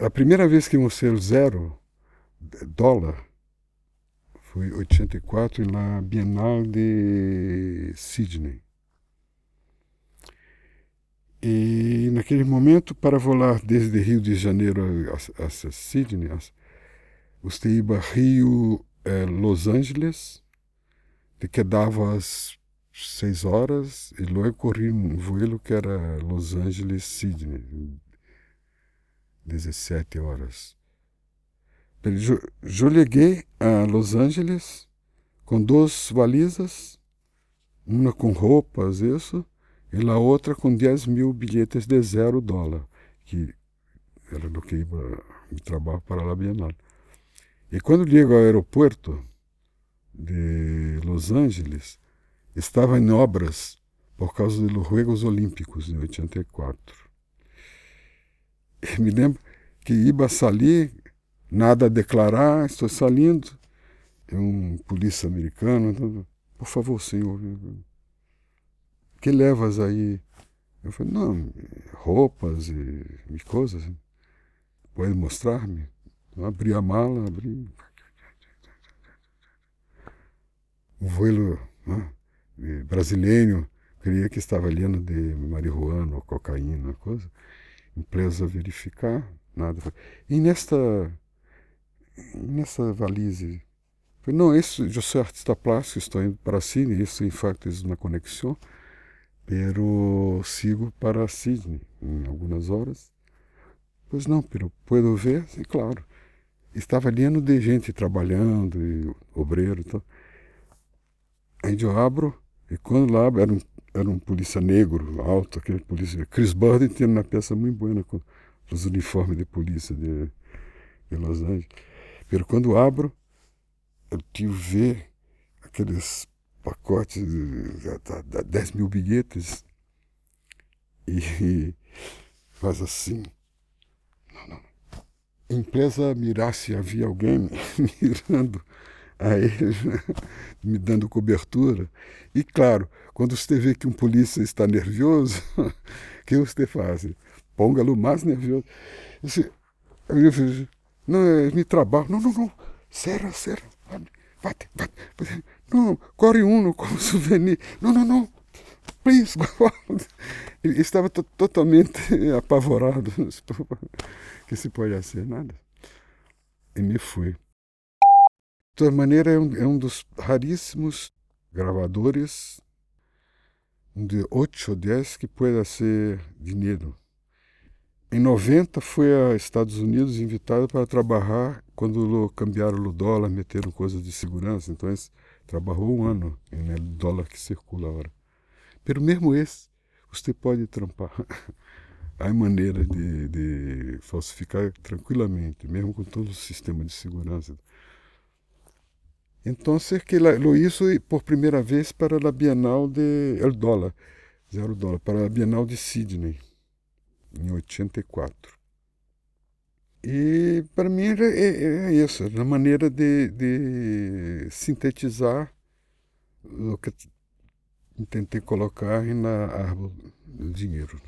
a primeira vez que mostrei o zero dólar foi em 84 na Bienal de Sydney. E naquele momento, para voar desde Rio de Janeiro a, a, a Sydney, você ia Rio eh, Los Angeles, de que dava às seis horas, e logo corri um voo que era Los Angeles, Sydney, 17 horas. Eu, cheguei a Los Angeles com duas valizas, uma com roupas, isso, e a outra com 10 mil bilhetes de zero dólar, que era do que ia me trabalho para a Bienal. E quando chego ao aeroporto de Los Angeles, estava em obras por causa dos Juegos Olímpicos de 84. Me lembro que ia sair, nada a declarar, estou saindo. E um polícia americano, por favor, senhor, que levas aí? Eu falei, não, roupas e, coisas. Pode mostrar-me? abri a mala, abri. Um voo né, brasileiro, creia que estava lendo de marihuana ou cocaína, coisa. Empresa verificar, nada. E nesta, nessa valise, não, isso, eu sou artista plástico, estou indo para Sydney, isso em fato é uma conexão pero sigo para Sydney em algumas horas. Pois não, pero puedo ver, sim, claro. Estava lendo de gente trabalhando, e obreiro e tal. Aí eu abro, e quando lá era um, era um polícia negro, alto, aquele polícia. Chris Burden tinha uma peça muito boa com os uniformes de polícia de, de Los Angeles. Pero quando abro, eu tive ver aqueles pacotes, tá, 10 mil bilhetes. E, faz assim. Não, não. Empresa mirar se havia alguém mirando a ele, me dando cobertura. E claro, quando você vê que um polícia está nervoso, o que você faz? Ponga-lo mais nervoso. Eu, eu, não, é me trabalho. Não, não, não. Sério, sério. Bate, bate. Não, corre uno como souvenir. Não, não, não. Please, Ele estava totalmente apavorado. que se pode fazer nada. E me fui. Toda maneira, é um, é um dos raríssimos gravadores de 8 ou 10 que pode ser dinheiro. Em 90 fui a Estados Unidos invitado para trabalhar quando cambiaram o dólar, meteram coisas de segurança. Então, esse, trabalhou um ano no dólar que circula agora. Pelo mesmo esse, você pode trampar. Há maneira de, de falsificar tranquilamente, mesmo com todo o sistema de segurança. Então, que lo hizo por primeira vez para a Bienal de el dólar, zero dólar, para a Bienal de Sydney, em 84. E para mim é, é, é isso, é maneira de, de sintetizar o que tentei colocar na árvore do dinheiro.